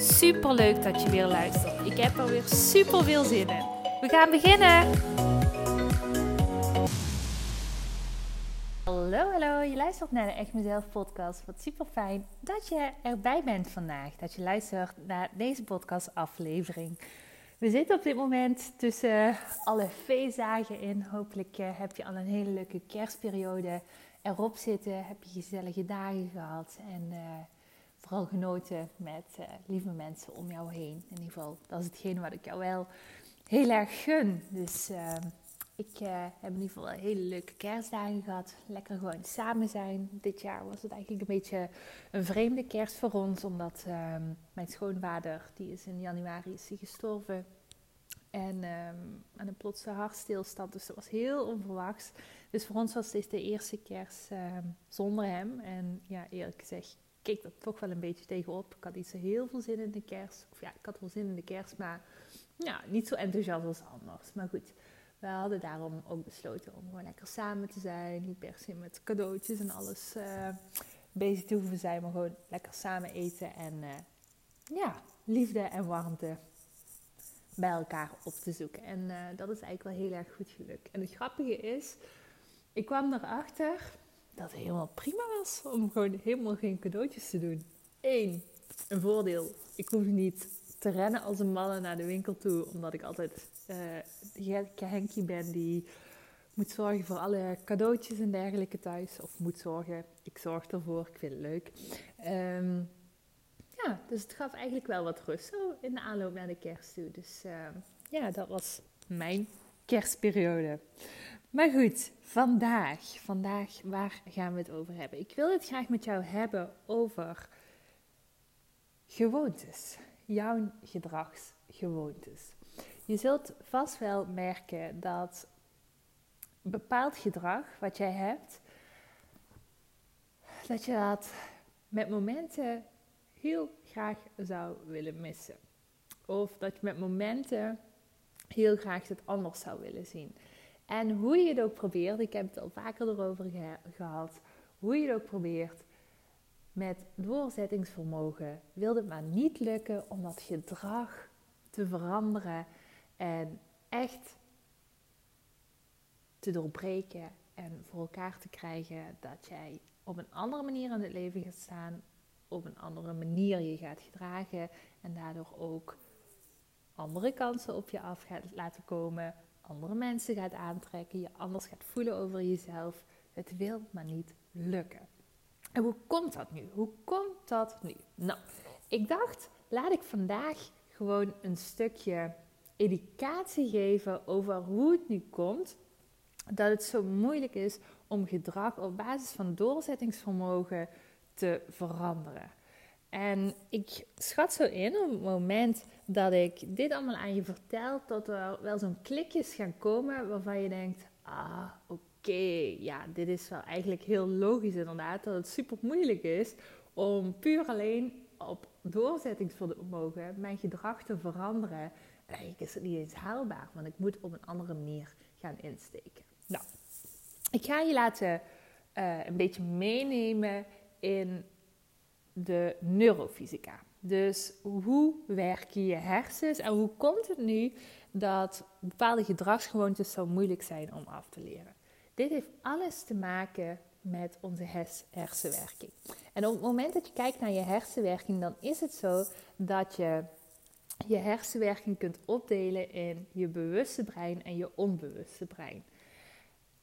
Super leuk dat je weer luistert. Ik heb er weer super veel zin in. We gaan beginnen. Hallo, hallo. Je luistert naar de Echt Mezelf podcast. Wat super fijn dat je erbij bent vandaag. Dat je luistert naar deze podcast aflevering. We zitten op dit moment tussen alle feestdagen in. Hopelijk eh, heb je al een hele leuke kerstperiode erop zitten. Heb je gezellige dagen gehad. En... Uh, vooral genoten met uh, lieve mensen om jou heen. In ieder geval, dat is hetgene wat ik jou wel heel erg gun. Dus uh, ik uh, heb in ieder geval hele leuke kerstdagen gehad. Lekker gewoon samen zijn. Dit jaar was het eigenlijk een beetje een vreemde kerst voor ons. Omdat ehm, mijn schoonvader, die is in januari is gestorven. En um, aan een plotse hartstilstand. Dus dat was heel onverwachts. Dus voor ons was dit de eerste kerst ehm, zonder hem. En ja, eerlijk gezegd keek er toch wel een beetje tegenop. Ik had niet zo heel veel zin in de kerst. Of ja, ik had wel zin in de kerst, maar ja, niet zo enthousiast als anders. Maar goed, we hadden daarom ook besloten om gewoon lekker samen te zijn. Niet per se met cadeautjes en alles uh, bezig te hoeven zijn, maar gewoon lekker samen eten. En uh, ja, liefde en warmte bij elkaar op te zoeken. En uh, dat is eigenlijk wel heel erg goed gelukt. En het grappige is, ik kwam erachter dat het helemaal prima was om gewoon helemaal geen cadeautjes te doen. Eén, een voordeel. Ik hoef niet te rennen als een malle naar de winkel toe, omdat ik altijd uh, gekke Henkie ben die moet zorgen voor alle cadeautjes en dergelijke thuis. Of moet zorgen, ik zorg ervoor, ik vind het leuk. Um, ja, dus het gaf eigenlijk wel wat rust zo in de aanloop naar de kerst toe. Dus uh, ja, dat was mijn kerstperiode. Maar goed, vandaag, vandaag, waar gaan we het over hebben? Ik wil het graag met jou hebben over gewoontes, jouw gedragsgewoontes. Je zult vast wel merken dat bepaald gedrag wat jij hebt, dat je dat met momenten heel graag zou willen missen. Of dat je met momenten heel graag het anders zou willen zien. En hoe je het ook probeert, ik heb het al vaker erover gehad, hoe je het ook probeert, met doorzettingsvermogen wil het maar niet lukken om dat gedrag te veranderen en echt te doorbreken en voor elkaar te krijgen dat jij op een andere manier in het leven gaat staan, op een andere manier je gaat gedragen en daardoor ook andere kansen op je af gaat laten komen, andere mensen gaat aantrekken, je anders gaat voelen over jezelf. Het wil maar niet lukken. En hoe komt dat nu? Hoe komt dat nu? Nou, ik dacht, laat ik vandaag gewoon een stukje educatie geven over hoe het nu komt dat het zo moeilijk is om gedrag op basis van doorzettingsvermogen te veranderen. En ik schat zo in op het moment dat ik dit allemaal aan je vertel, dat er wel zo'n klikjes gaan komen waarvan je denkt: ah, oké, ja, dit is wel eigenlijk heel logisch inderdaad, dat het super moeilijk is om puur alleen op doorzettingsvermogen mijn gedrag te veranderen. eigenlijk is het niet eens haalbaar, want ik moet op een andere manier gaan insteken. Nou, ik ga je laten uh, een beetje meenemen in de neurofysica. Dus hoe werken je hersens en hoe komt het nu dat bepaalde gedragsgewoontes zo moeilijk zijn om af te leren? Dit heeft alles te maken met onze hersenwerking. En op het moment dat je kijkt naar je hersenwerking, dan is het zo dat je je hersenwerking kunt opdelen in je bewuste brein en je onbewuste brein.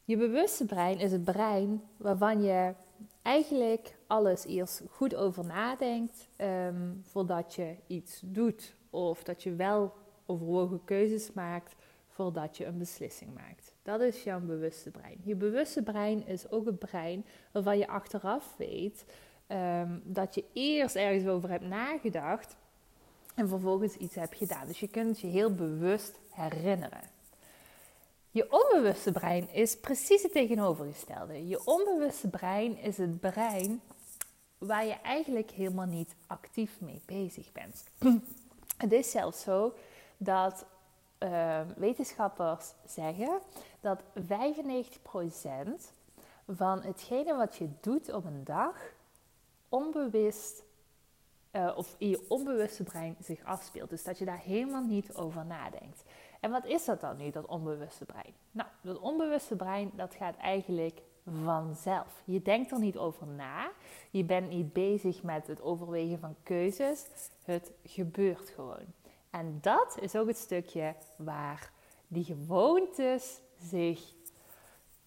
Je bewuste brein is het brein waarvan je eigenlijk alles eerst goed over nadenkt ehm, voordat je iets doet. Of dat je wel overwogen keuzes maakt voordat je een beslissing maakt. Dat is jouw bewuste brein. Je bewuste brein is ook het brein waarvan je achteraf weet ehm, dat je eerst ergens over hebt nagedacht en vervolgens iets hebt gedaan. Dus je kunt je heel bewust herinneren. Je onbewuste brein is precies het tegenovergestelde. Je onbewuste brein is het brein waar je eigenlijk helemaal niet actief mee bezig bent. Het is zelfs zo dat uh, wetenschappers zeggen dat 95% van hetgene wat je doet op een dag onbewust uh, of in je onbewuste brein zich afspeelt. Dus dat je daar helemaal niet over nadenkt. En wat is dat dan nu, dat onbewuste brein? Nou, dat onbewuste brein, dat gaat eigenlijk vanzelf. Je denkt er niet over na. Je bent niet bezig met het overwegen van keuzes. Het gebeurt gewoon. En dat is ook het stukje waar die gewoontes zich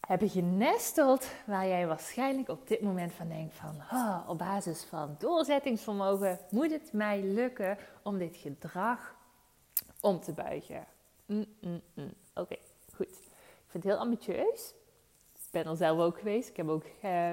hebben genesteld, waar jij waarschijnlijk op dit moment van denkt van, oh, op basis van doorzettingsvermogen moet het mij lukken om dit gedrag om te buigen. Mm, mm, mm. Oké, goed. Ik vind het heel ambitieus. Ben er zelf ook geweest. Ik heb ook uh,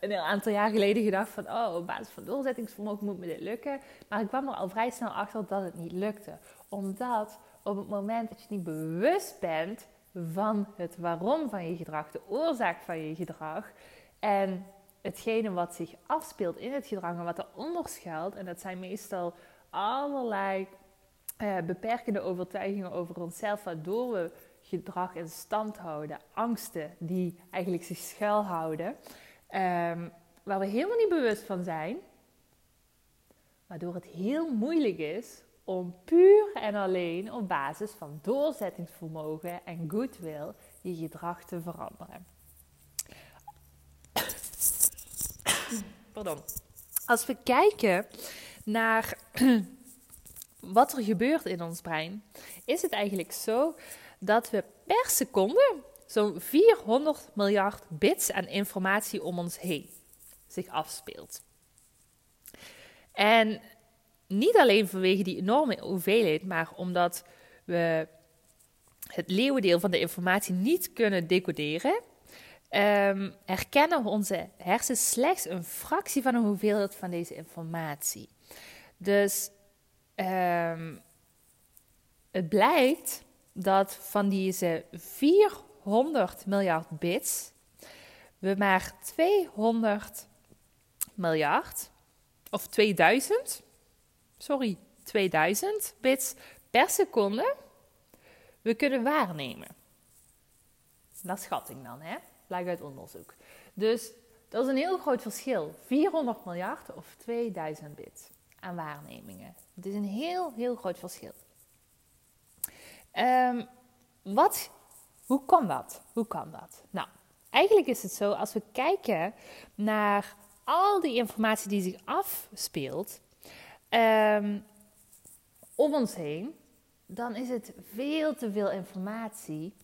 een aantal jaar geleden gedacht van... oh, op basis van doorzettingsvermogen moet me dit lukken. Maar ik kwam er al vrij snel achter dat het niet lukte. Omdat op het moment dat je niet bewust bent van het waarom van je gedrag... de oorzaak van je gedrag... en hetgene wat zich afspeelt in het gedrag en wat eronder schuilt... en dat zijn meestal allerlei uh, beperkende overtuigingen over onszelf, waardoor we gedrag in stand houden, angsten die eigenlijk zich schuilhouden, um, waar we helemaal niet bewust van zijn, waardoor het heel moeilijk is om puur en alleen op basis van doorzettingsvermogen en goodwill je gedrag te veranderen. Pardon. Als we kijken naar wat er gebeurt in ons brein, is het eigenlijk zo dat we per seconde zo'n 400 miljard bits aan informatie om ons heen zich afspeelt. En niet alleen vanwege die enorme hoeveelheid, maar omdat we het leeuwendeel van de informatie niet kunnen decoderen, um, herkennen onze hersens slechts een fractie van de hoeveelheid van deze informatie. Dus um, het blijkt dat van deze 400 miljard bits we maar 200 miljard, of 2000, sorry, 2000 bits per seconde we kunnen waarnemen. Dat schatting dan, hè? Blijkt uit onderzoek. Dus dat is een heel groot verschil. 400 miljard of 2000 bits aan waarnemingen. Het is een heel, heel groot verschil. Um, wat, hoe kan dat? Hoe kan dat? Nou, eigenlijk is het zo, als we kijken naar al die informatie die zich afspeelt um, om ons heen, dan is het veel te veel informatie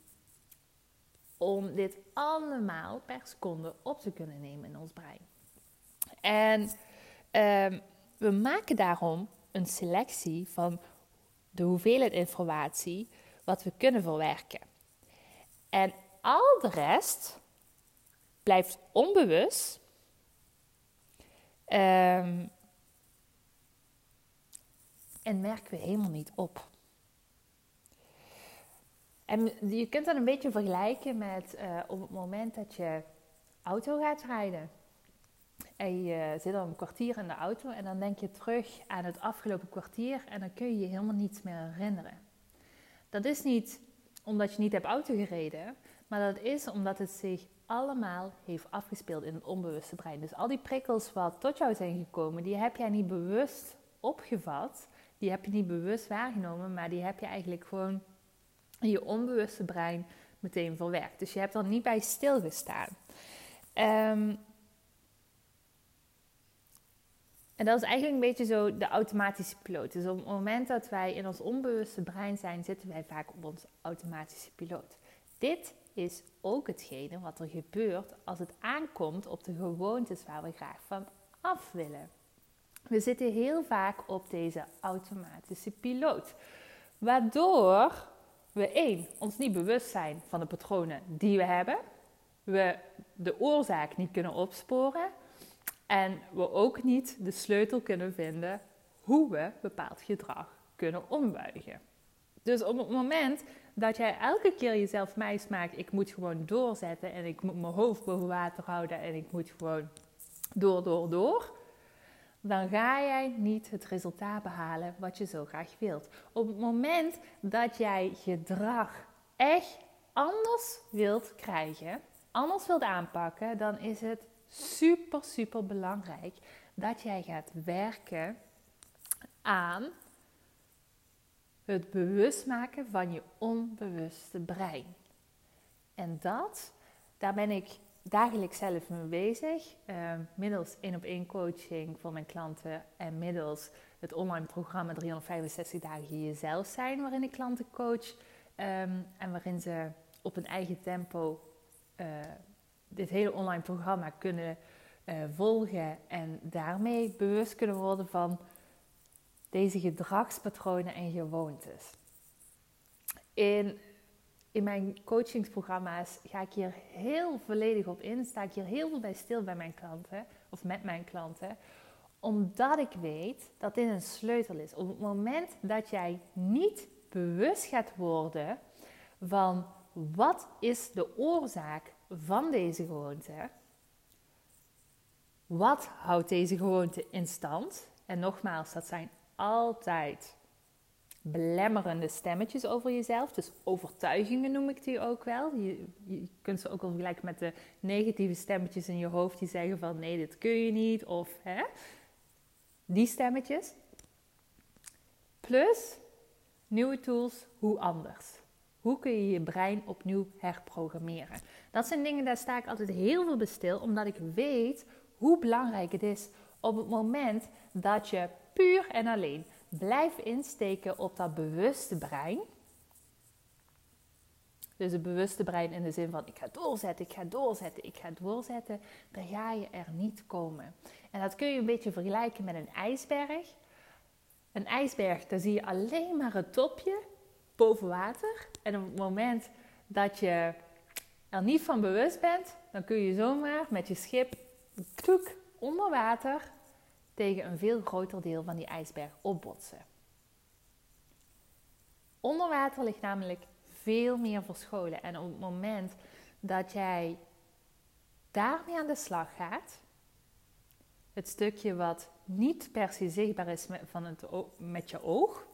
om dit allemaal per seconde op te kunnen nemen in ons brein. En um, we maken daarom een selectie van de hoeveelheid informatie wat we kunnen verwerken. En al de rest blijft onbewust. Um, en merken we helemaal niet op. En je kunt dat een beetje vergelijken met uh, op het moment dat je auto gaat rijden. En je zit al een kwartier in de auto en dan denk je terug aan het afgelopen kwartier en dan kun je je helemaal niets meer herinneren. Dat is niet omdat je niet hebt auto gereden, maar dat is omdat het zich allemaal heeft afgespeeld in het onbewuste brein. Dus al die prikkels wat tot jou zijn gekomen, die heb jij niet bewust opgevat, die heb je niet bewust waargenomen, maar die heb je eigenlijk gewoon in je onbewuste brein meteen verwerkt. Dus je hebt er niet bij stilgestaan. Um, En dat is eigenlijk een beetje zo de automatische piloot. Dus op het moment dat wij in ons onbewuste brein zijn, zitten wij vaak op ons automatische piloot. Dit is ook hetgene wat er gebeurt als het aankomt op de gewoontes waar we graag van af willen. We zitten heel vaak op deze automatische piloot. Waardoor we één, ons niet bewust zijn van de patronen die we hebben. We de oorzaak niet kunnen opsporen. En we ook niet de sleutel kunnen vinden hoe we bepaald gedrag kunnen ombuigen. Dus op het moment dat jij elke keer jezelf meis maakt, ik moet gewoon doorzetten en ik moet mijn hoofd boven water houden en ik moet gewoon door, door, door, dan ga jij niet het resultaat behalen wat je zo graag wilt. Op het moment dat jij gedrag echt anders wilt krijgen, anders wilt aanpakken, dan is het super, super belangrijk dat jij gaat werken aan het bewust maken van je onbewuste brein. En dat, daar ben ik dagelijks zelf mee bezig. Uh, middels één op één coaching voor mijn klanten en middels het online programma 365 dagen jezelf zijn, waarin ik klanten coach ehm, en waarin ze op een eigen tempo uh, dit hele online programma kunnen uh, volgen en daarmee bewust kunnen worden van deze gedragspatronen en gewoontes. In, in mijn coachingsprogramma's ga ik hier heel volledig op in, sta ik hier heel veel bij stil bij mijn klanten of met mijn klanten, omdat ik weet dat dit een sleutel is. Op het moment dat jij niet bewust gaat worden van wat is de oorzaak van deze gewoonte, wat houdt deze gewoonte in stand? En nogmaals, dat zijn altijd belemmerende stemmetjes over jezelf. Dus overtuigingen noem ik die ook wel. Je, je, kunt ze ook wel vergelijken met de negatieve stemmetjes in je hoofd die zeggen van nee, dit kun je niet. Of hè, die stemmetjes. Plus nieuwe tools, hoe anders. Hoe kun je je brein opnieuw herprogrammeren? Dat zijn dingen, daar sta ik altijd heel veel bij stil, omdat ik weet hoe belangrijk het is op het moment dat je puur en alleen blijft insteken op dat bewuste brein. Dus het bewuste brein in de zin van ik ga doorzetten, ik ga doorzetten, ik ga doorzetten, dan ga je er niet komen. En dat kun je een beetje vergelijken met een ijsberg. Een ijsberg, daar zie je alleen maar het topje boven water. En op het moment dat je er niet van bewust bent, dan kun je zomaar met je schip kloek onder water tegen een veel groter deel van die ijsberg opbotsen. Onder water ligt namelijk veel meer verscholen. En op het moment dat jij daarmee aan de slag gaat, het stukje wat niet per se zichtbaar is met, van het, met je oog,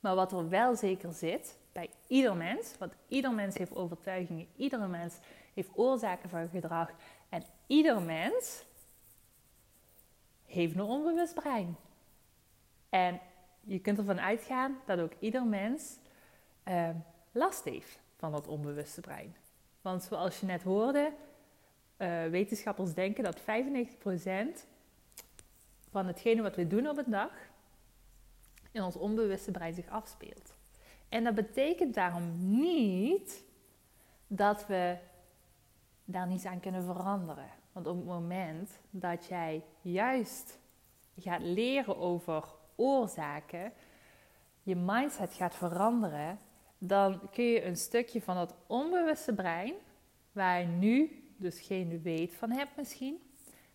maar wat er wel zeker zit ieder mens, want ieder mens heeft overtuigingen, ieder mens heeft oorzaken van gedrag en ieder mens heeft een onbewust brein. En je kunt ervan uitgaan dat ook ieder mens uh, last heeft van dat onbewuste brein. Want zoals je net hoorde, uh, wetenschappers denken dat 95% van hetgene wat we doen op een dag in ons onbewuste brein zich afspeelt. En dat betekent daarom niet dat we daar niets aan kunnen veranderen. Want op het moment dat jij juist gaat leren over oorzaken, je mindset gaat veranderen, dan kun je een stukje van dat onbewuste brein, waar je nu dus geen weet van hebt misschien,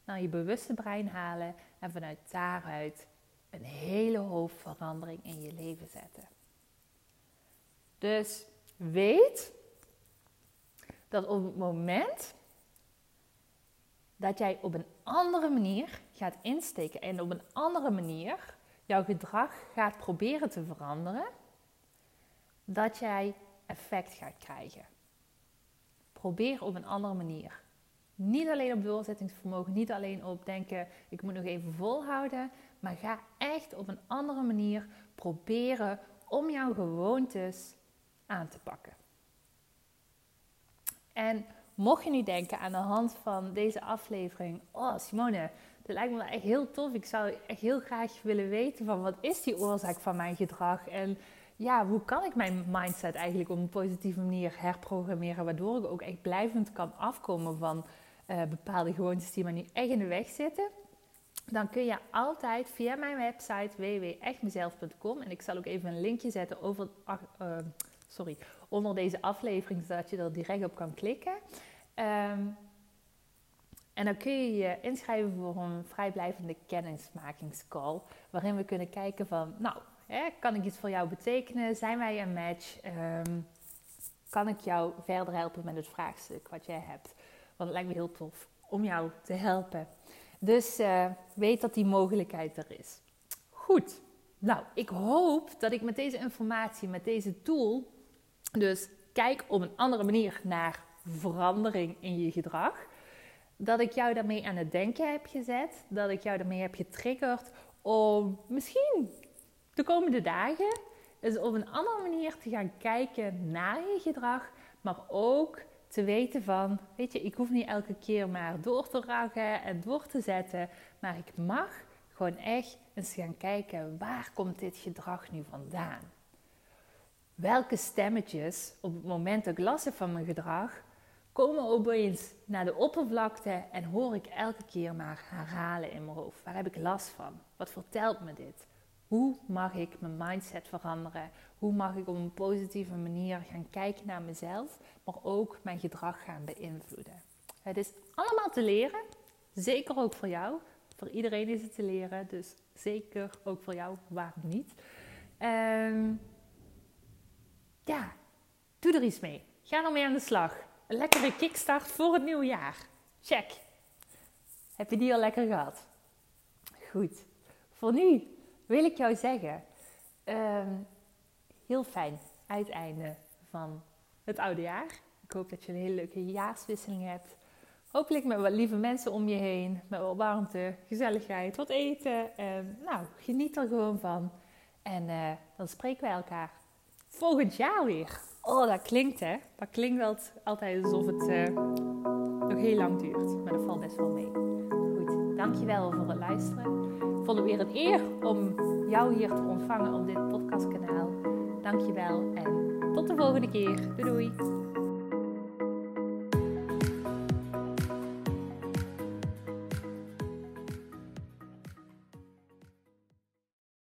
naar je bewuste brein halen en vanuit daaruit een hele hoop verandering in je leven zetten. Dus weet dat op het moment dat jij op een andere manier gaat insteken en op een andere manier jouw gedrag gaat proberen te veranderen, dat jij effect gaat krijgen. Probeer op een andere manier. Niet alleen op doorzettingsvermogen, niet alleen op denken, ik moet nog even volhouden, maar ga echt op een andere manier proberen om jouw gewoontes aan te pakken. En mocht je nu denken aan de hand van deze aflevering, oh Simone, dit lijkt me echt heel tof. Ik zou echt heel graag willen weten van wat is die oorzaak van mijn gedrag en ja, hoe kan ik mijn mindset eigenlijk op een positieve manier herprogrammeren, waardoor ik ook echt blijvend kan afkomen van uh, bepaalde gewoontes die me nu echt in de weg zitten dan kun je altijd via mijn website www.echtmezelf.com en ik zal ook even een linkje zetten over, uh, sorry, onder deze aflevering, zodat je er direct op kan klikken. Um, En dan kun je je inschrijven voor een vrijblijvende kennismakingscall. Waarin we kunnen kijken van, nou, hè, kan ik iets voor jou betekenen? Zijn wij een match? Ehm, kan ik jou verder helpen met het vraagstuk wat jij hebt? Want het lijkt me heel tof om jou te helpen. Dus uh, weet dat die mogelijkheid er is. Goed. Nou, ik hoop dat ik met deze informatie, met deze tool, dus kijk op een andere manier naar verandering in je gedrag. Dat ik jou daarmee aan het denken heb gezet. Dat ik jou daarmee heb getriggerd om misschien de komende dagen eens op een andere manier te gaan kijken naar je gedrag. Maar ook te weten van, weet je, ik hoef niet elke keer maar door te ragen en door te zetten. Maar ik mag gewoon echt eens gaan kijken, waar komt dit gedrag nu vandaan? Welke stemmetjes op het moment dat ik last heb van mijn gedrag, komen opeens naar de oppervlakte en hoor ik elke keer maar herhalen in mijn hoofd. Waar heb ik last van? Wat vertelt me dit? Hoe mag ik mijn mindset veranderen? Hoe mag ik op een positieve manier gaan kijken naar mezelf, maar ook mijn gedrag gaan beïnvloeden? Het is allemaal te leren, zeker ook voor jou. Voor iedereen is het te leren, dus zeker ook voor jou, waarom niet? Um, ja, doe er iets mee. Ga ermee aan de slag. Een lekkere kickstart voor het nieuwe jaar. Check. Heb je die al lekker gehad? Goed. Voor nu wil ik jou zeggen, ehm, heel fijn uiteinde van het oude jaar. Ik hoop dat je een hele leuke jaarswisseling hebt. Hopelijk met wat lieve mensen om je heen, met wat warmte, gezelligheid, wat eten. En, nou, geniet er gewoon van. En uh, dan spreken wij elkaar volgend jaar weer. Oh, dat klinkt hè. Dat klinkt wel altijd alsof het uh, nog heel lang duurt. Maar dat valt best wel mee. Goed, dankjewel voor het luisteren. Ik vond het weer een eer om jou hier te ontvangen op dit podcastkanaal. Dankjewel en tot de volgende keer. Doei doei.